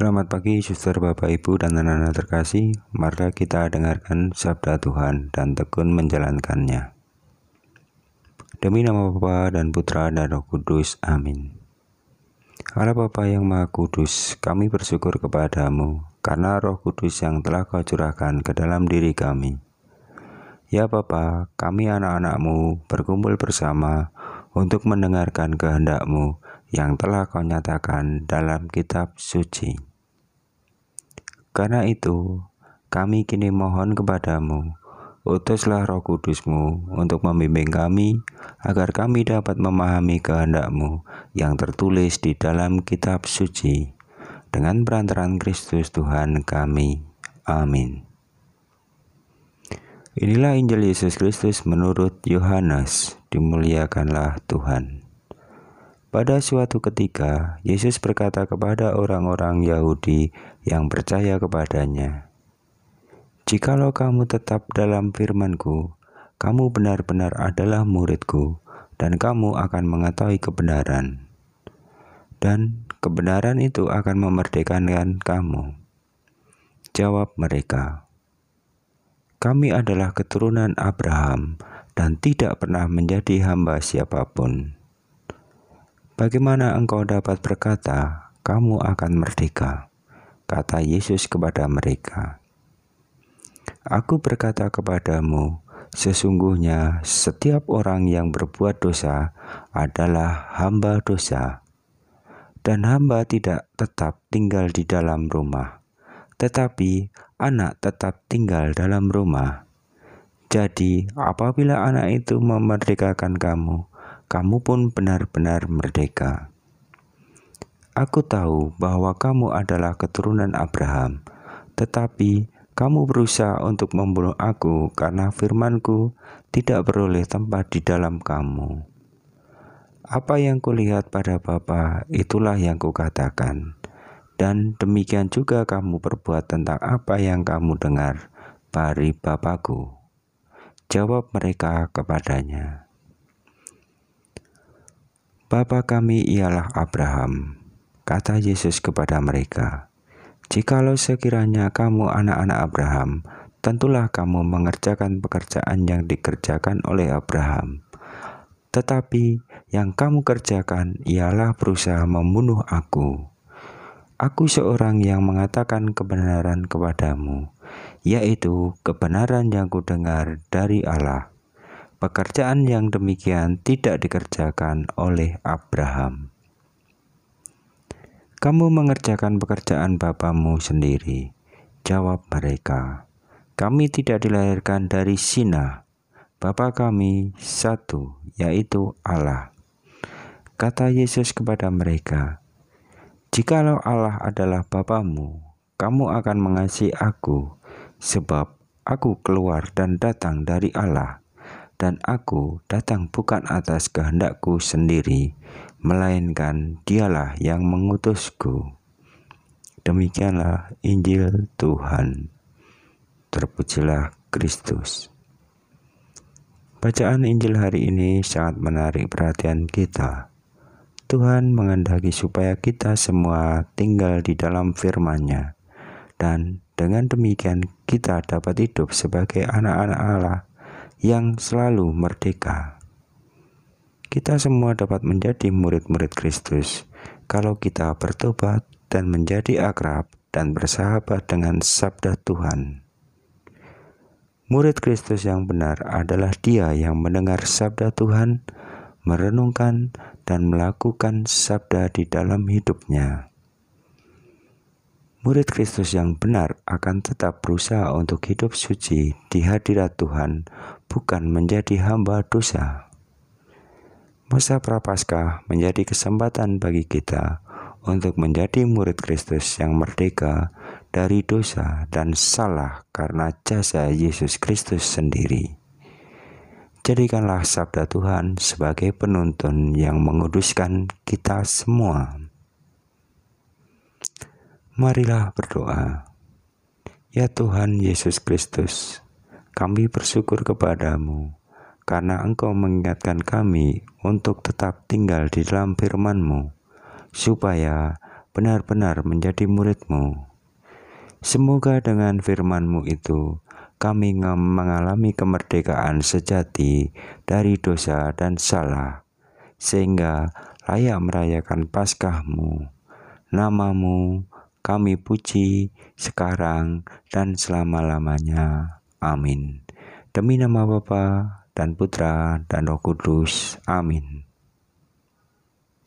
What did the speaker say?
Selamat pagi, suster, bapak, ibu, dan anak-anak terkasih. Mari kita dengarkan sabda Tuhan dan tekun menjalankannya. Demi nama Bapa dan Putra dan Roh Kudus. Amin. Allah Bapa yang Maha Kudus, kami bersyukur kepadamu karena Roh Kudus yang telah Kau curahkan ke dalam diri kami. Ya Bapa, kami anak-anakmu berkumpul bersama untuk mendengarkan kehendakmu yang telah kau nyatakan dalam kitab suci. Karena itu, kami kini mohon kepadamu, utuslah roh kudusmu untuk membimbing kami, agar kami dapat memahami kehendakmu yang tertulis di dalam kitab suci, dengan perantaran Kristus Tuhan kami. Amin. Inilah Injil Yesus Kristus menurut Yohanes, dimuliakanlah Tuhan. Pada suatu ketika, Yesus berkata kepada orang-orang Yahudi yang percaya kepadanya, "Jikalau kamu tetap dalam firman-Ku, kamu benar-benar adalah murid-Ku, dan kamu akan mengetahui kebenaran. Dan kebenaran itu akan memerdekakan kamu." Jawab mereka, "Kami adalah keturunan Abraham dan tidak pernah menjadi hamba siapa pun." Bagaimana engkau dapat berkata, "Kamu akan merdeka"? Kata Yesus kepada mereka, "Aku berkata kepadamu, sesungguhnya setiap orang yang berbuat dosa adalah hamba dosa, dan hamba tidak tetap tinggal di dalam rumah, tetapi anak tetap tinggal dalam rumah." Jadi, apabila anak itu memerdekakan kamu, kamu pun benar-benar merdeka. Aku tahu bahwa kamu adalah keturunan Abraham, tetapi kamu berusaha untuk membunuh aku karena firmanku tidak beroleh tempat di dalam kamu. Apa yang kulihat pada Bapa, itulah yang kukatakan. Dan demikian juga kamu berbuat tentang apa yang kamu dengar dari Bapakku. Jawab mereka kepadanya. Bapa kami ialah Abraham. Kata Yesus kepada mereka, Jikalau sekiranya kamu anak-anak Abraham, tentulah kamu mengerjakan pekerjaan yang dikerjakan oleh Abraham. Tetapi yang kamu kerjakan ialah berusaha membunuh aku. Aku seorang yang mengatakan kebenaran kepadamu, yaitu kebenaran yang kudengar dari Allah. Pekerjaan yang demikian tidak dikerjakan oleh Abraham. Kamu mengerjakan pekerjaan bapamu sendiri. Jawab mereka, kami tidak dilahirkan dari Sina. Bapa kami satu, yaitu Allah. Kata Yesus kepada mereka, Jikalau Allah adalah Bapamu, kamu akan mengasihi aku, sebab aku keluar dan datang dari Allah dan aku datang bukan atas kehendakku sendiri, melainkan Dialah yang mengutusku. Demikianlah Injil Tuhan. Terpujilah Kristus. Bacaan Injil hari ini sangat menarik perhatian kita. Tuhan menghendaki supaya kita semua tinggal di dalam firman-Nya dan dengan demikian kita dapat hidup sebagai anak-anak Allah yang selalu merdeka. Kita semua dapat menjadi murid-murid Kristus kalau kita bertobat dan menjadi akrab dan bersahabat dengan sabda Tuhan. Murid Kristus yang benar adalah dia yang mendengar sabda Tuhan, merenungkan, dan melakukan sabda di dalam hidupnya. Murid Kristus yang benar akan tetap berusaha untuk hidup suci di hadirat Tuhan, bukan menjadi hamba dosa. Masa Prapaskah menjadi kesempatan bagi kita untuk menjadi murid Kristus yang merdeka dari dosa dan salah karena jasa Yesus Kristus sendiri. Jadikanlah sabda Tuhan sebagai penuntun yang menguduskan kita semua. Marilah berdoa. Ya Tuhan Yesus Kristus, kami bersyukur kepadamu karena Engkau mengingatkan kami untuk tetap tinggal di dalam firman-Mu, supaya benar-benar menjadi muridmu. Semoga dengan firman-Mu itu kami mengalami kemerdekaan sejati dari dosa dan salah, sehingga layak merayakan Paskahmu. Namamu kami puji sekarang dan selama-lamanya. Amin. Demi nama Bapa dan Putra dan Roh Kudus. Amin.